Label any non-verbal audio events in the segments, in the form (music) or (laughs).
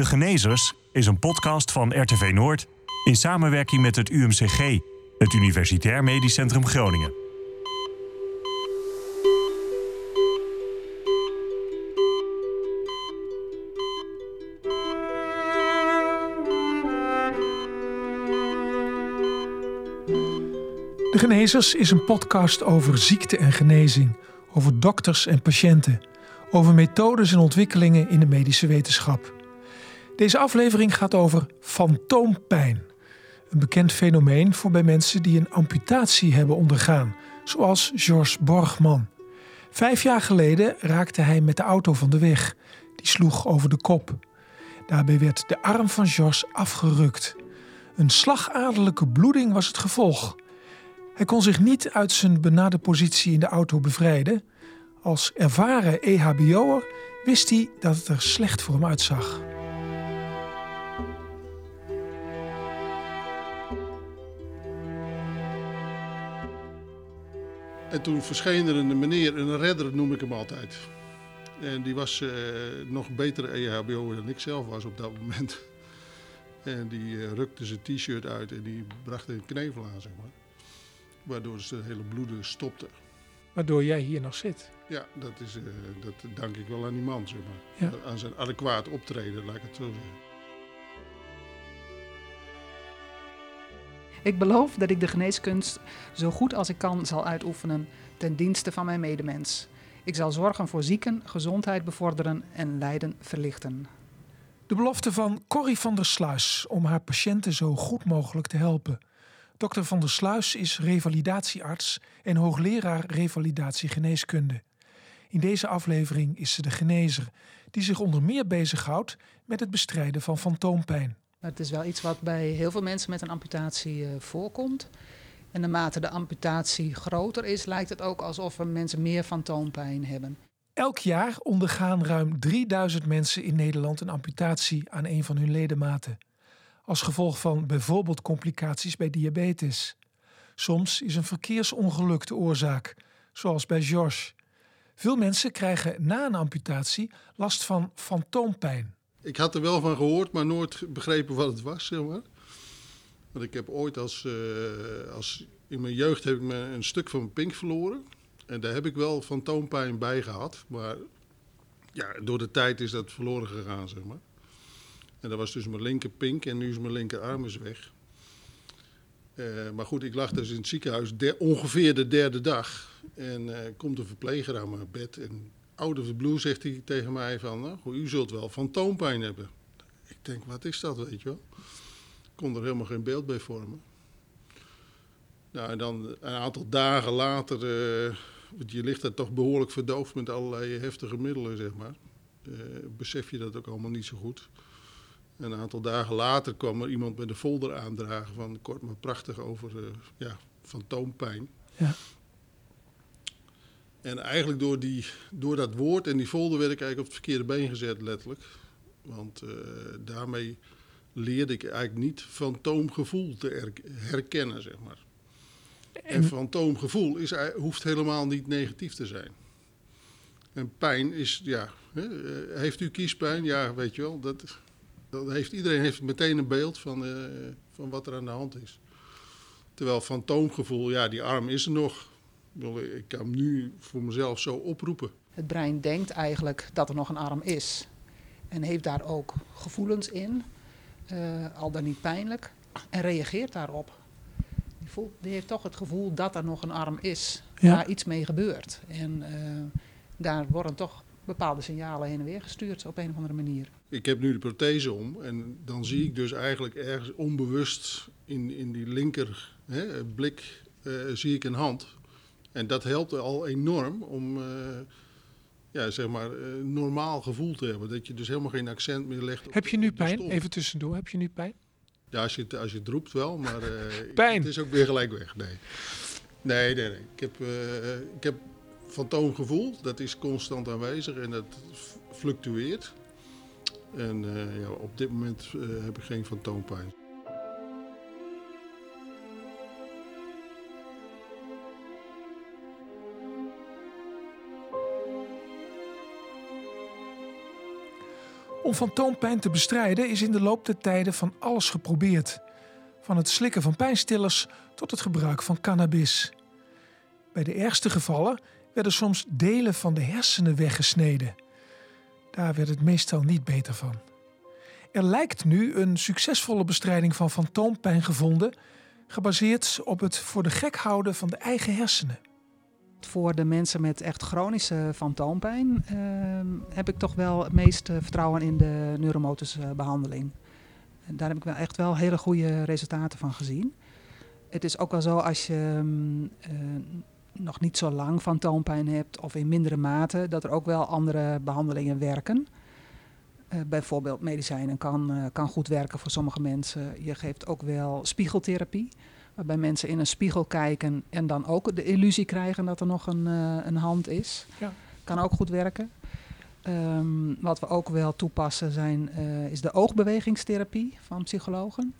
De Genezers is een podcast van RTV Noord in samenwerking met het UMCG, het Universitair Medisch Centrum Groningen. De Genezers is een podcast over ziekte en genezing, over dokters en patiënten, over methodes en ontwikkelingen in de medische wetenschap. Deze aflevering gaat over fantoompijn. Een bekend fenomeen voor bij mensen die een amputatie hebben ondergaan, zoals Georges Borgman. Vijf jaar geleden raakte hij met de auto van de weg. Die sloeg over de kop. Daarbij werd de arm van Georges afgerukt. Een slagaderlijke bloeding was het gevolg. Hij kon zich niet uit zijn benade positie in de auto bevrijden. Als ervaren EHBO'er wist hij dat het er slecht voor hem uitzag. En toen verscheen er een meneer, een redder noem ik hem altijd. En die was uh, nog een betere EHBO dan ik zelf was op dat moment. En die uh, rukte zijn t-shirt uit en die bracht een knevel aan, zeg maar. Waardoor zijn hele bloeden stopte. Waardoor jij hier nog zit. Ja, dat, is, uh, dat dank ik wel aan die man, zeg maar. Ja. Aan zijn adequaat optreden, laat ik het zo zeggen. Ik beloof dat ik de geneeskunst zo goed als ik kan zal uitoefenen ten dienste van mijn medemens. Ik zal zorgen voor zieken, gezondheid bevorderen en lijden verlichten. De belofte van Corrie van der Sluis om haar patiënten zo goed mogelijk te helpen. Dr. van der Sluis is revalidatiearts en hoogleraar revalidatiegeneeskunde. In deze aflevering is ze de genezer, die zich onder meer bezighoudt met het bestrijden van fantoompijn. Het is wel iets wat bij heel veel mensen met een amputatie uh, voorkomt. En naarmate de amputatie groter is, lijkt het ook alsof er mensen meer fantoompijn hebben. Elk jaar ondergaan ruim 3000 mensen in Nederland een amputatie aan een van hun ledematen. Als gevolg van bijvoorbeeld complicaties bij diabetes. Soms is een verkeersongeluk de oorzaak, zoals bij George. Veel mensen krijgen na een amputatie last van fantoompijn. Ik had er wel van gehoord, maar nooit begrepen wat het was, zeg maar. Want ik heb ooit als, uh, als... In mijn jeugd heb ik me een stuk van mijn pink verloren. En daar heb ik wel fantoompijn bij gehad. Maar ja, door de tijd is dat verloren gegaan, zeg maar. En dat was dus mijn linker pink en nu is mijn linkerarm is weg. Uh, maar goed, ik lag dus in het ziekenhuis ongeveer de derde dag. En uh, komt een verpleger aan mijn bed en out of the blue zegt hij tegen mij van, nou, u zult wel fantoompijn hebben. Ik denk, wat is dat, weet je wel? Ik kon er helemaal geen beeld bij vormen. Nou, en dan een aantal dagen later, uh, je ligt er toch behoorlijk verdoofd met allerlei heftige middelen, zeg maar. Uh, besef je dat ook allemaal niet zo goed. En een aantal dagen later kwam er iemand met een folder aandragen van kort maar prachtig over uh, ja, fantoompijn. Ja. En eigenlijk door, die, door dat woord en die folder werd ik eigenlijk op het verkeerde been gezet, letterlijk. Want uh, daarmee leerde ik eigenlijk niet fantoomgevoel te herkennen, zeg maar. En, en fantoomgevoel is, hoeft helemaal niet negatief te zijn. En pijn is, ja, hè, heeft u kiespijn? Ja, weet je wel, dat, dat heeft, iedereen heeft meteen een beeld van, uh, van wat er aan de hand is. Terwijl fantoomgevoel, ja, die arm is er nog. Ik kan hem nu voor mezelf zo oproepen. Het brein denkt eigenlijk dat er nog een arm is. En heeft daar ook gevoelens in, uh, al dan niet pijnlijk, en reageert daarop. Die, voelt, die, heeft toch het gevoel dat er nog een arm is, ja. waar iets mee gebeurt. En uh, daar worden toch bepaalde signalen heen en weer gestuurd op een of andere manier. Ik heb nu de prothese om en dan zie ik dus eigenlijk ergens onbewust in, in die linker hè, blik uh, zie ik een hand en dat helpt al enorm om uh, ja, zeg maar, uh, normaal gevoel te hebben. Dat je dus helemaal geen accent meer legt. Heb je nu pijn? Even tussendoor, heb je nu pijn? Ja, als je het, als je het roept wel, maar (laughs) uh, pijn. het is ook weer gelijk weg. Nee, nee, nee. nee. Ik, heb, ik heb fantoomgevoel, dat is constant aanwezig en dat fluctueert. En ja, op dit moment heb ik geen fantoompijn. Om fantoompijn te bestrijden is in de loop der tijden van alles geprobeerd. Van het slikken van pijnstillers tot het gebruik van cannabis. Bij de ergste gevallen werden soms delen van de hersenen weggesneden. Daar werd het meestal niet beter van. Er lijkt nu een succesvolle bestrijding van fantoompijn gevonden, gebaseerd op het voor de gek houden van de eigen hersenen. Voor de mensen met echt chronische fantoompijn ehm, heb ik toch wel het meeste vertrouwen in de neuromotorische behandeling. Daar heb ik wel echt wel hele goede resultaten van gezien. Het is ook wel zo als je ehm, eh, nog niet zo lang fantoompijn hebt of in mindere mate, dat er ook wel andere behandelingen werken. Eh, bijvoorbeeld medicijnen kan, eh, kan goed werken voor sommige mensen. Je geeft ook wel spiegeltherapie, waarbij mensen in een spiegel kijken en dan ook de illusie krijgen dat er nog een, eh, een hand is. Ja. Kan ook goed werken. Ehm, wat we ook wel toepassen zijn, eh, is de oogbewegingstherapie van psychologen.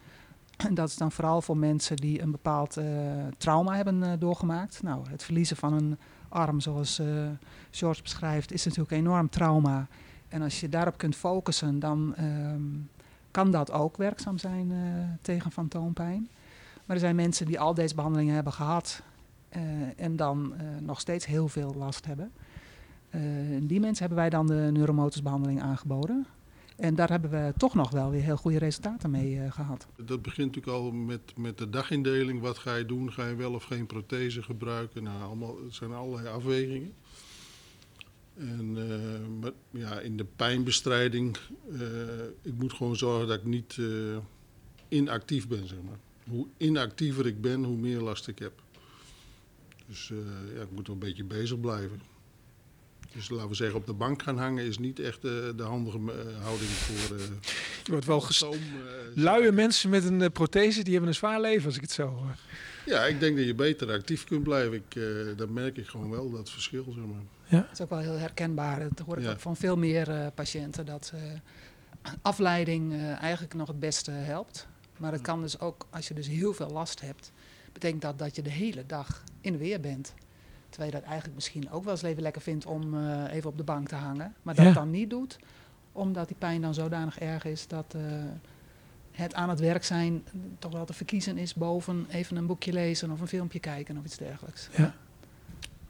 En dat is dan vooral voor mensen die een bepaald eh, trauma hebben doorgemaakt. Nou, het verliezen van een arm, zoals George beschrijft, is natuurlijk een enorm trauma. En als je daarop kunt focussen, dan ehm, kan dat ook werkzaam zijn tegen fantoompijn. Maar er zijn mensen die al deze behandelingen hebben gehad eh, en dan eh, nog steeds heel veel last hebben. En die mensen hebben wij dan de neuromotorsbehandeling aangeboden. En daar hebben we toch nog wel weer heel goede resultaten mee eh, gehad. Dat begint natuurlijk al met, met de dagindeling. Wat ga je doen? Ga je wel of geen prothese gebruiken? Nou, allemaal, het zijn allerlei afwegingen. En maar, ja, in de pijnbestrijding, ik moet gewoon zorgen dat ik niet inactief ben, zeg maar. Hoe inactiever ik ben, hoe meer last ik heb. Dus eh, ja, ik moet wel een beetje bezig blijven. Dus laten we zeggen, op de bank gaan hangen is niet echt eh, de handige eh, houding voor eh Je wordt wel ges- stoom, eh, Luie mensen met een prothese, die hebben een zwaar leven als ik het zo hoor. Ja, ik denk dat je beter actief kunt blijven. Ik, eh, dat merk ik gewoon wel, dat verschil. Zeg maar. Dat is ook wel heel herkenbaar. Dat hoor ik Ja. ook van veel meer eh, patiënten. Dat eh, afleiding eh, eigenlijk nog het beste helpt. Maar het kan dus ook, als je dus heel veel last hebt, betekent dat dat je de hele dag in de weer bent. Terwijl je dat eigenlijk misschien ook wel eens even lekker vindt om eh, even op de bank te hangen. Maar dat Ja. dan niet doet, omdat die pijn dan zodanig erg is dat eh, het aan het werk zijn toch wel te verkiezen is boven even een boekje lezen of een filmpje kijken of iets dergelijks.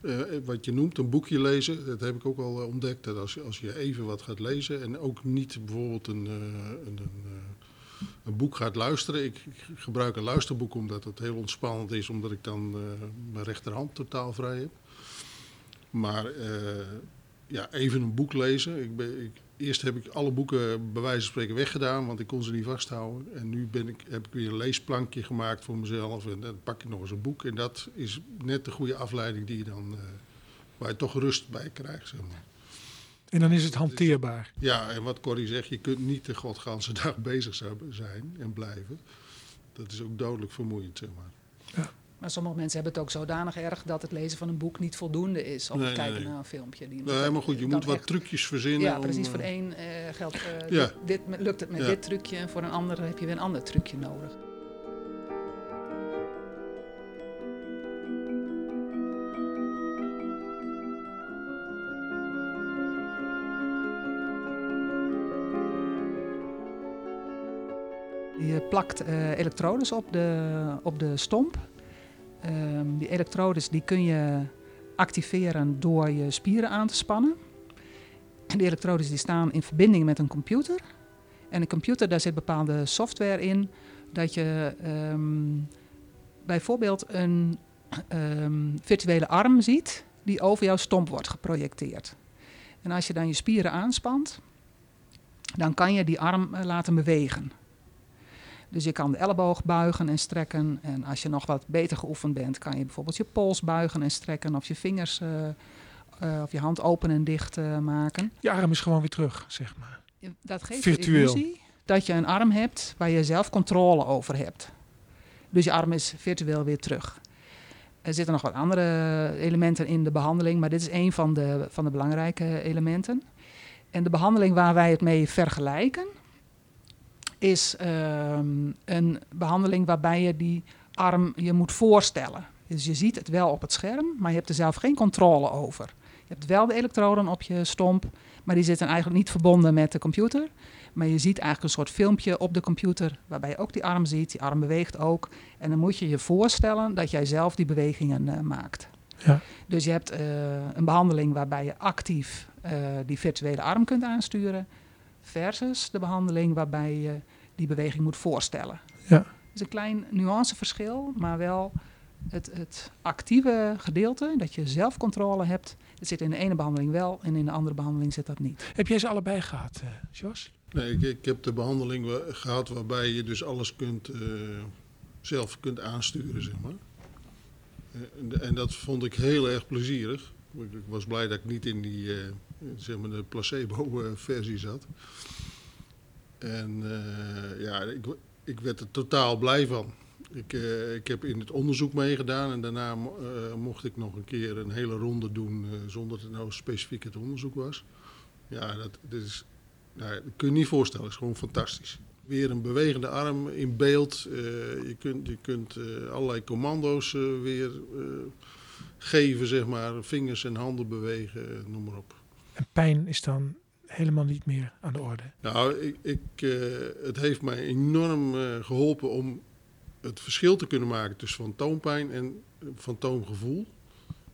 Eh, wat je noemt, een boekje lezen, dat heb ik ook al ontdekt. Dat als, je- als je even wat gaat lezen en ook niet bijvoorbeeld een, eh, een, een, een boek gaat luisteren. Ik, ik gebruik een luisterboek omdat het heel ontspannend is, omdat ik dan eh, mijn rechterhand totaal vrij heb. Maar eh, ja, even een boek lezen. Ik ben, ik, eerst heb ik alle boeken bij wijze van spreken weggedaan, want ik kon ze niet vasthouden. En nu ben ik, heb ik weer een leesplankje gemaakt voor mezelf. En dan pak ik nog eens een boek. En dat is net de goede afleiding die je dan, eh, waar je toch rust bij krijgt. Zeg maar. En dan is het hanteerbaar. Ja, en wat Corrie zegt, je kunt niet de godganse (laughs) dag bezig zijn en blijven. Dat is ook dodelijk vermoeiend, zeg maar. Maar sommige mensen hebben het ook zodanig erg dat het lezen van een boek niet voldoende is. Of Nee, het kijken nee. naar een filmpje. Die Nee, maar goed, je moet wat echt- trucjes verzinnen. Ja, precies. eh, Voor de een eh, geldt eh, Ja. dit, lukt het met Ja. dit trucje en voor een ander heb je weer een ander trucje nodig. Je plakt eh, elektrodes op de, op de stomp. Ehm, die elektrodes die kun je activeren door je spieren aan te spannen. En die elektrodes die staan in verbinding met een computer. En een computer, daar zit bepaalde software in. Dat je ehm, bijvoorbeeld een ehm, virtuele arm ziet die over jouw stomp wordt geprojecteerd. En als je dan je spieren aanspant, dan kan je die arm eh, laten bewegen. Dus je kan de elleboog buigen en strekken. En als je nog wat beter geoefend bent, kan je bijvoorbeeld je pols buigen en strekken. Of je vingers eh, eh, of je hand open en dicht eh, maken. Je arm is gewoon weer terug, zeg maar. Dat geeft Virtueel. de illusie dat je een arm hebt waar je zelf controle over hebt. Dus je arm is virtueel weer terug. Er zitten nog wat andere elementen in de behandeling, maar dit is een van de, van de belangrijke elementen. En de behandeling waar wij het mee vergelijken, is ehm, een behandeling waarbij je die arm je moet voorstellen. Dus je ziet het wel op het scherm, maar je hebt er zelf geen controle over. Je hebt wel de elektroden op je stomp, Maar die zitten eigenlijk niet verbonden met de computer. Maar je ziet eigenlijk een soort filmpje op de computer waarbij je ook die arm ziet. Die arm beweegt ook. En dan moet je je voorstellen dat jij zelf die bewegingen uh, maakt. Ja. Dus je hebt uh, een behandeling waarbij je actief uh, die virtuele arm kunt aansturen. Versus de behandeling waarbij je die beweging moet voorstellen. Ja. Het is een klein nuanceverschil, maar wel het, het actieve gedeelte, dat je zelfcontrole hebt, dat zit in de ene behandeling wel en in de andere behandeling zit dat niet. Heb jij ze allebei gehad, uh, Jos? Nee, ik, ik, heb de behandeling gehad waarbij je dus alles kunt, uh, zelf kunt aansturen, zeg maar. En, en, dat vond ik heel erg plezierig. Ik was blij dat ik niet in die uh, zeg maar de placebo-versie zat. En ja, ik, ik werd er totaal blij van. Ik, uh, ik heb in het onderzoek meegedaan en daarna uh, mocht ik nog een keer een hele ronde doen zonder dat het nou specifiek het onderzoek was. Ja, dat, dat is, nou, kun je niet voorstellen, het is gewoon fantastisch. Weer een bewegende arm in beeld. je kunt, je kunt allerlei commando's weer geven, zeg maar. Vingers en handen bewegen, noem maar op. En pijn is dan helemaal niet meer aan de orde? Nou, ik, ik, het heeft mij enorm geholpen om het verschil te kunnen maken tussen fantoompijn en fantoomgevoel.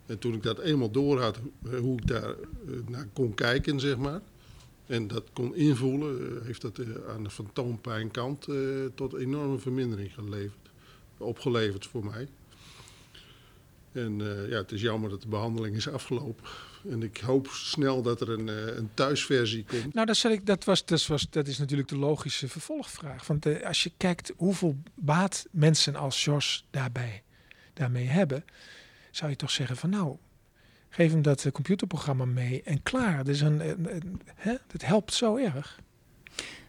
En toen ik dat eenmaal door had, hoe ik daar naar kon kijken, zeg maar. En dat kon invoelen, heeft dat aan de fantoompijnkant tot enorme vermindering geleverd, opgeleverd voor mij. En uh, ja, het is jammer dat de behandeling is afgelopen. En ik hoop snel dat er een, uh, een thuisversie komt. Nou, dat, ik, dat, was, dat, was, dat is natuurlijk de logische vervolgvraag. Want uh, als je kijkt hoeveel baat mensen als Jos daarbij, daarmee hebben, zou je toch zeggen van nou, geef hem dat computerprogramma mee en klaar. Dus een, een, hè? Dat helpt zo erg.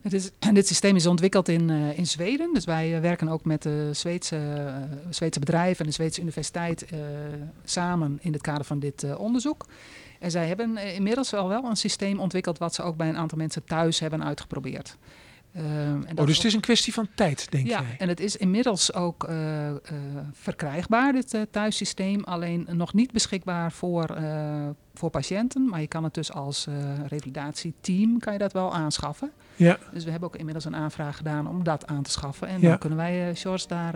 Is, (clears throat) dit systeem is ontwikkeld in, uh, in Zweden. Dus wij uh, werken ook met de Zweedse, uh, Zweedse bedrijven en de Zweedse universiteit samen in het kader van dit onderzoek. En zij hebben inmiddels al wel een systeem ontwikkeld wat ze ook bij een aantal mensen thuis hebben uitgeprobeerd. En oh, dus het is een kwestie van tijd, denk ja, jij? en het is inmiddels ook verkrijgbaar, dit thuissysteem. Alleen nog niet beschikbaar voor, voor patiënten. Maar je kan het dus als revalidatieteam kan je dat wel aanschaffen. Ja. Dus we hebben ook inmiddels een aanvraag gedaan om dat aan te schaffen. En Ja. dan kunnen wij, George, daar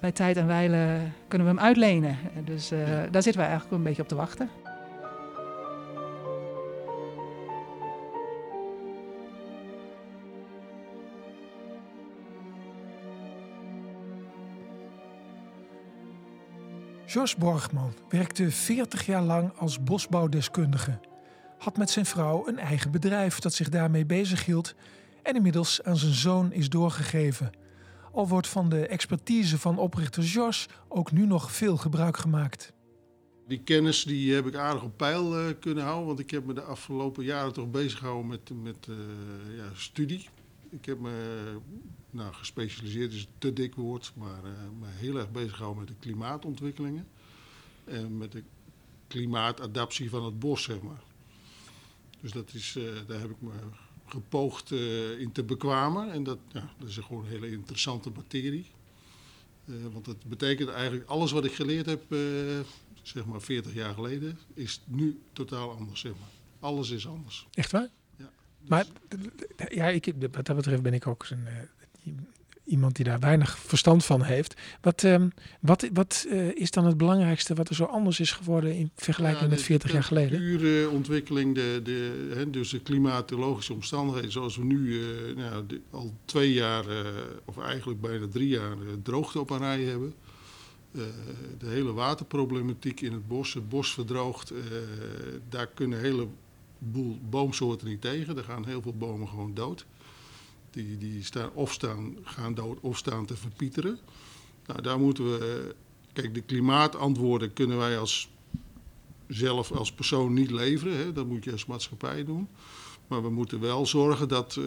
bij tijd en wijle kunnen we hem uitlenen. Dus daar zitten wij eigenlijk een beetje op te wachten. Jos Borgman werkte 40 jaar lang als bosbouwdeskundige had met zijn vrouw een eigen bedrijf dat zich daarmee bezighield en inmiddels aan zijn zoon is doorgegeven. Al wordt van de expertise van oprichter Jos ook nu nog veel gebruik gemaakt. Die kennis die heb ik aardig op peil uh, kunnen houden, want ik heb me de afgelopen jaren toch bezig gehouden met, met uh, ja, studie. Ik heb me nou, gespecialiseerd, is te dik woord, maar uh, me heel erg bezig gehouden met de klimaatontwikkelingen. En met de klimaatadaptie van het bos, zeg maar. Dus dat is, uh, daar heb ik me gepoogd uh, in te bekwamen. En dat, ja, dat is gewoon een hele interessante materie. Want dat betekent eigenlijk alles wat ik geleerd heb, zeg maar 40 jaar geleden, is nu totaal anders. Zeg maar. Alles is anders. Echt waar? Maar ja, ik, wat dat betreft ben ik ook een, iemand die daar weinig verstand van heeft. Wat, um, wat, wat uh, is dan het belangrijkste wat er zo anders is geworden in vergelijking ja, met 40 jaar geleden? De uurontwikkeling, de, de, hè, dus de klimatologische omstandigheden zoals we nu uh, nou, de, al twee jaar, uh, of eigenlijk bijna drie jaar, droogte op een rij hebben. de hele waterproblematiek in het bos, het bos verdroogt, daar kunnen een boomsoorten niet tegen. Er gaan heel veel bomen gewoon dood. Die, die staan of staan, gaan dood of staan te verpieteren. Nou, daar moeten we. Kijk, de klimaatantwoorden kunnen wij als zelf als persoon niet leveren. Hè? Dat moet je als maatschappij doen. Maar we moeten wel zorgen dat, uh,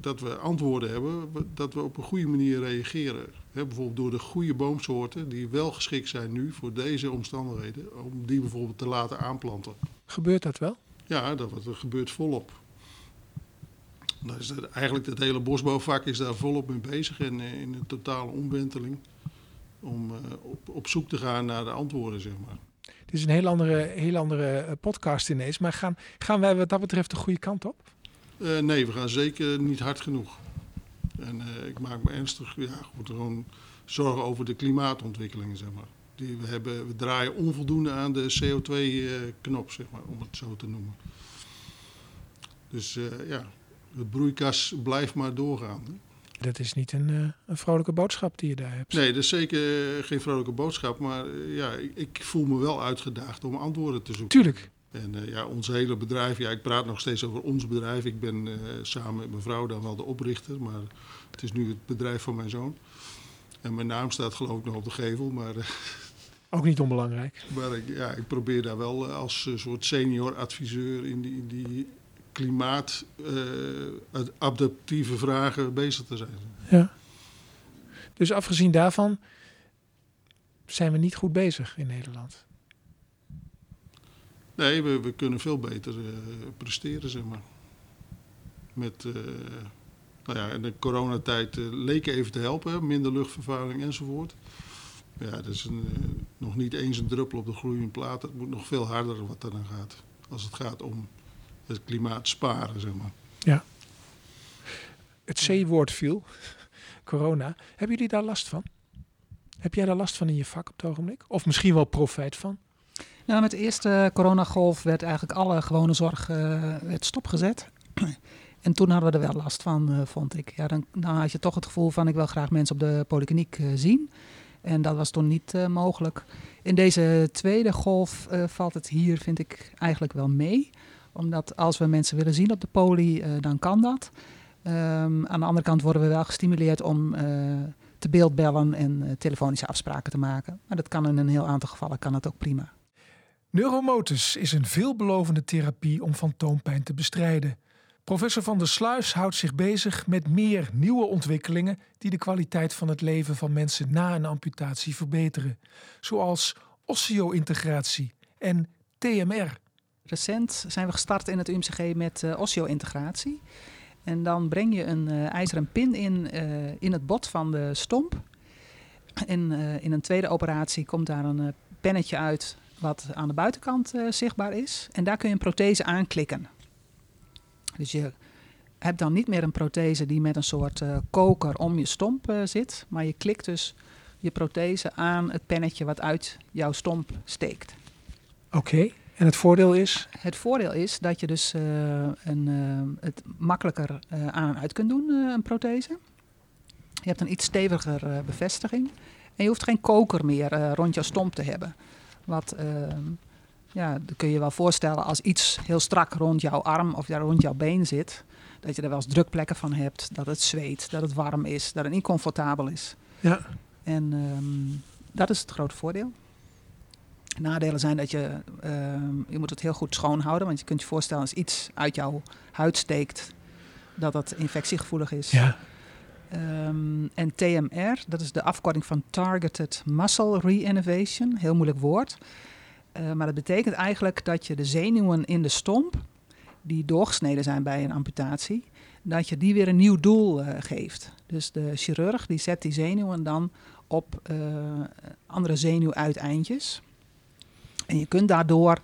dat we antwoorden hebben, dat we op een goede manier reageren. Bijvoorbeeld door de goede boomsoorten die wel geschikt zijn nu voor deze omstandigheden, om die bijvoorbeeld te laten aanplanten. Gebeurt dat wel? Ja, dat, dat gebeurt volop. Nou is dat, eigenlijk het hele bosbouwvak is daar volop mee bezig en uh, in een totale omwenteling. Om uh, op, op zoek te gaan naar de antwoorden, zeg maar. Dit is een heel andere, heel andere eh, podcast ineens. Maar gaan, gaan wij wat dat betreft de goede kant op? Uh, nee, we gaan zeker niet hard genoeg. En uh, ik maak me ernstig, ja, goed, gewoon zorgen over de klimaatontwikkelingen, zeg maar. Die we, hebben, we draaien onvoldoende aan de CO2-knop, zeg maar, om het zo te noemen. Dus uh, ja, het broeikas blijft maar doorgaan. Hè. Dat is niet een, uh, een, vrolijke boodschap die je daar hebt. Nee, dat is zeker geen vrolijke boodschap. Maar uh, ja, ik, ik, voel me wel uitgedaagd om antwoorden te zoeken. Tuurlijk. En uh, ja, ons hele bedrijf, ja, ik praat nog steeds over ons bedrijf. Ik ben samen met mijn vrouw dan wel de oprichter, maar het is nu het bedrijf van mijn zoon. En mijn naam staat geloof ik nog op de gevel, maar... (laughs) Ook niet onbelangrijk. Maar ik, ja, ik probeer daar wel als soort senior adviseur in die, in die klimaatadaptieve uh, vragen bezig te zijn. Ja. Dus afgezien daarvan zijn we niet goed bezig in Nederland. Nee, we, we kunnen veel beter uh, presteren, zeg maar. Met, uh, nou ja, in de coronatijd leek even te helpen, minder luchtvervuiling enzovoort. Ja, dat is een, nog niet eens een druppel op de gloeiende plaat. Het moet nog veel harder wat er dan gaat. Als het gaat om het klimaat sparen, zeg maar. Ja. Het C-woord viel, (laughs) corona. Hebben jullie daar last van? Heb jij daar last van in je vak op het ogenblik? Of misschien wel profijt van? Nou, met de eerste coronagolf werd eigenlijk alle gewone zorg uh, werd stopgezet. (clears throat) En toen hadden we er wel last van, uh, vond ik. Ja, dan, dan, had je toch het gevoel van ik wil graag mensen op de polykliniek uh, zien. En dat was toen niet mogelijk. In deze tweede golf valt het hier, vind ik, eigenlijk wel mee omdat als we mensen willen zien op de poli, uh, dan kan dat. Um, aan de andere kant worden we wel gestimuleerd om te beeldbellen en telefonische afspraken te maken. Maar dat kan in een heel aantal gevallen kan het ook prima. Neuromotus is een veelbelovende therapie om fantoompijn te bestrijden. Professor Van der Sluis houdt zich bezig met meer nieuwe ontwikkelingen die de kwaliteit van het leven van mensen na een amputatie verbeteren, zoals osseo-integratie en TMR. Recent zijn we gestart in het UMCG met uh, osseo-integratie. En dan breng je een uh, ijzeren pin in, uh, in het bot van de stomp. En in een tweede operatie komt daar een pennetje uit wat aan de buitenkant zichtbaar is. En daar kun je een prothese aanklikken. Dus je hebt dan niet meer een prothese die met een soort koker om je stomp zit. Maar je klikt dus je prothese aan het pennetje wat uit jouw stomp steekt. Oké. Okay. En het voordeel is? Het voordeel is dat je dus uh, een, het makkelijker aan en uit kunt doen, een prothese. Je hebt een iets steviger bevestiging. En je hoeft geen koker meer rond jouw stomp te hebben. Wat, ehm, ja, dat kun je wel voorstellen als iets heel strak rond jouw arm of rond jouw been zit. Dat je er wel eens drukplekken van hebt, dat het zweet, dat het warm is, dat het niet comfortabel is. Ja. En um, dat is het grote voordeel. Nadelen zijn dat je, uh, je moet het heel goed schoonhouden. Want je kunt je voorstellen als iets uit jouw huid steekt, dat dat infectiegevoelig is. Ja. Um, en TMR, dat is de afkorting van Targeted Muscle Reinnervation. Heel moeilijk woord. Uh, maar dat betekent eigenlijk dat je de zenuwen in de stomp, die doorgesneden zijn bij een amputatie, dat je die weer een nieuw doel uh, geeft. Dus de chirurg die zet die zenuwen dan op uh, andere zenuwuiteindjes. En je kunt daardoor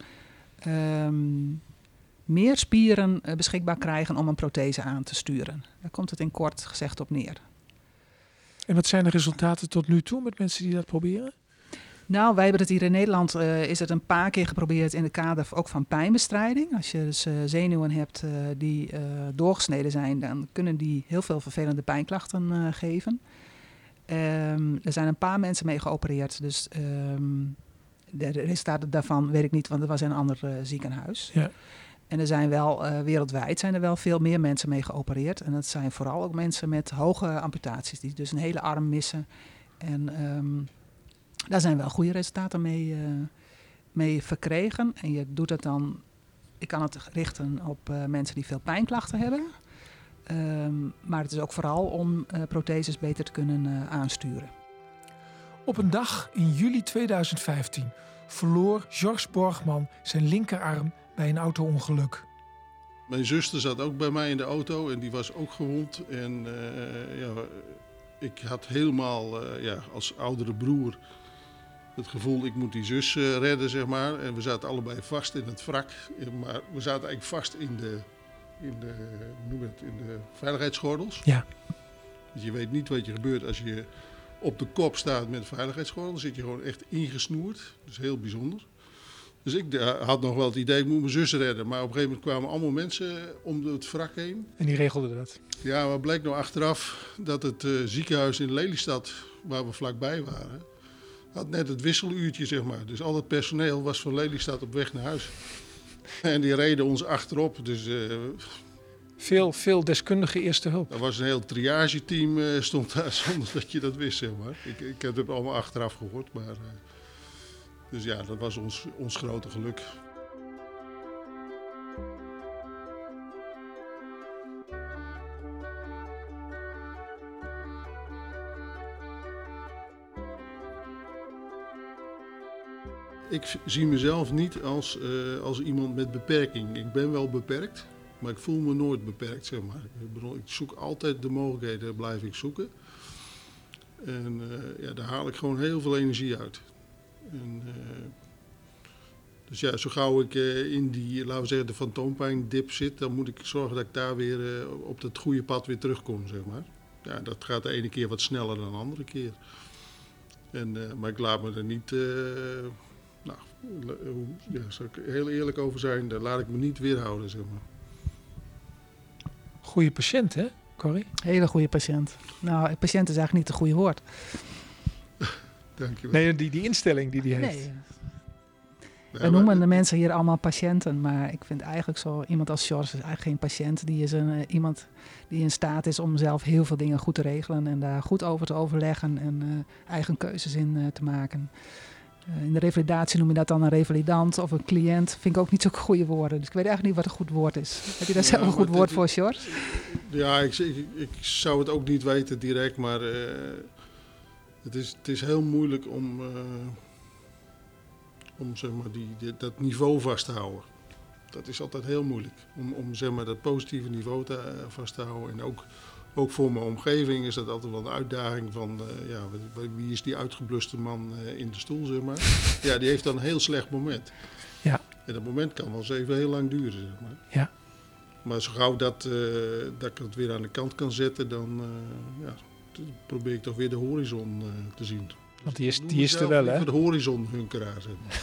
um, meer spieren beschikbaar krijgen om een prothese aan te sturen. Daar komt het in kort gezegd op neer. En wat zijn de resultaten tot nu toe met mensen die dat proberen? Nou, wij hebben het hier in Nederland, uh, is het een paar keer geprobeerd in het kader ook van pijnbestrijding. Als je dus uh, zenuwen hebt uh, die doorgesneden zijn, dan kunnen die heel veel vervelende pijnklachten geven. Um, er zijn een paar mensen mee geopereerd, dus um, de resultaten daarvan weet ik niet, want het was in een ander ziekenhuis. Ja. En er zijn wel uh, wereldwijd zijn er wel veel meer mensen mee geopereerd. En dat zijn vooral ook mensen met hoge amputaties, die dus een hele arm missen. En um, daar zijn wel goede resultaten mee, uh, mee verkregen. En je doet het dan, ik kan het richten op mensen die veel pijnklachten hebben. Um, maar het is ook vooral om protheses beter te kunnen aansturen. Op een dag in juli 2015 verloor Georges Borgman zijn linkerarm bij een auto-ongeluk. Mijn zuster zat ook bij mij in de auto en die was ook gewond. En uh, ja, ik had helemaal uh, ja, als oudere broer Het gevoel, ik moet die zus eh, redden, zeg maar. En we zaten allebei vast in het wrak. Eh, Maar we zaten eigenlijk vast in de, in de, noem het, in de veiligheidsgordels. Ja. Dus je weet niet wat je gebeurt als je op de kop staat met een veiligheidsgordel. Dan zit je gewoon echt ingesnoerd. Dat is heel bijzonder. Dus ik eh, had nog wel het idee, ik moet mijn zus redden. Maar op een gegeven moment kwamen allemaal mensen om het wrak heen. En die regelde dat. Ja, maar bleek nou achteraf dat het ziekenhuis in Lelystad, waar we vlakbij waren, had net het wisseluurtje, zeg maar. Dus al het personeel was van Lelystad op weg naar huis. (laughs) En die reden ons achterop. Dus eh Veel, veel deskundige eerste hulp. er was een heel triageteam eh stond daar (laughs) zonder dat je dat wist, zeg maar. Ik, ik heb het allemaal achteraf gehoord, maar... eh, dus ja, dat was ons, ons grote geluk. Ik zie mezelf niet als, eh, als iemand met beperking. Ik ben wel beperkt, maar ik voel me nooit beperkt, zeg maar. Ik, bedoel, ik zoek altijd de mogelijkheden, blijf ik zoeken. En eh, ja, daar haal ik gewoon heel veel energie uit. En, eh, dus ja, zo gauw ik in die, laten we zeggen, de fantoompijn-dip zit, dan moet ik zorgen dat ik daar weer op het goede pad weer terugkom, zeg maar. Ja, dat gaat de ene keer wat sneller dan de andere keer. En, maar ik laat me er niet, ja, zou ik heel eerlijk over zijn, daar laat ik me niet weerhouden, zeg maar. Goede patiënt, hè, Corrie? Hele goede patiënt. Nou, patiënt is eigenlijk niet het goede woord. (laughs) Dankjewel. Nee, die, die instelling die die heeft. Nee, we noemen de mensen hier allemaal patiënten, maar ik vind eigenlijk zo iemand als George is eigenlijk geen patiënt. Die is een, eh, iemand die in staat is om zelf heel veel dingen goed te regelen en daar goed over te overleggen en eh, eigen keuzes in eh, te maken. Eh, in de revalidatie noem je dat dan een revalidant of een cliënt. Vind ik ook niet zo'n goede woorden. Dus ik weet eigenlijk niet wat een goed woord is. Heb je daar Ja, zelf een goed woord dit- voor, George? Ja, ik, ik, ik zou het ook niet weten direct, maar eh, het, is, het is heel moeilijk om, eh, om zeg maar, die, die- dat niveau vast te houden. Dat is altijd heel moeilijk, om, om zeg maar, dat positieve niveau te, vast te houden. En ook, ook voor mijn omgeving is dat altijd wel een uitdaging van, eh, ja, wie- is die uitgebluste man eh, in de stoel, zeg maar. (laughs) Ja, die heeft dan een heel slecht moment. Ja. En dat moment kan wel eens even heel lang duren, zeg maar. Ja. Maar zo gauw dat, eh, dat ik het weer aan de kant kan zetten, dan ja, probeer ik toch weer de horizon te zien. Want die is, die is er wel, hè? de horizonhunkeraar. Zeg maar.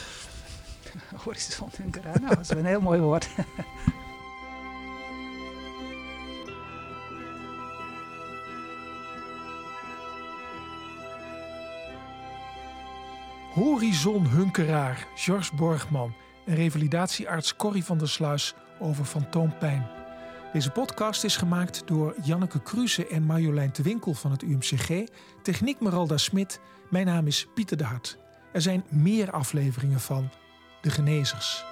(laughs) Horizontunkeraar. Nou, dat is een heel mooi woord. Horizonhunkeraar George Borgman en revalidatiearts Corrie van der Sluis over fantoompijn. Deze podcast is gemaakt door Janneke Kruse en Marjolein de Winkel van het UMCG. Techniek Meralda Smit. Mijn naam is Pieter de Hart. Er zijn meer afleveringen van De Genezers.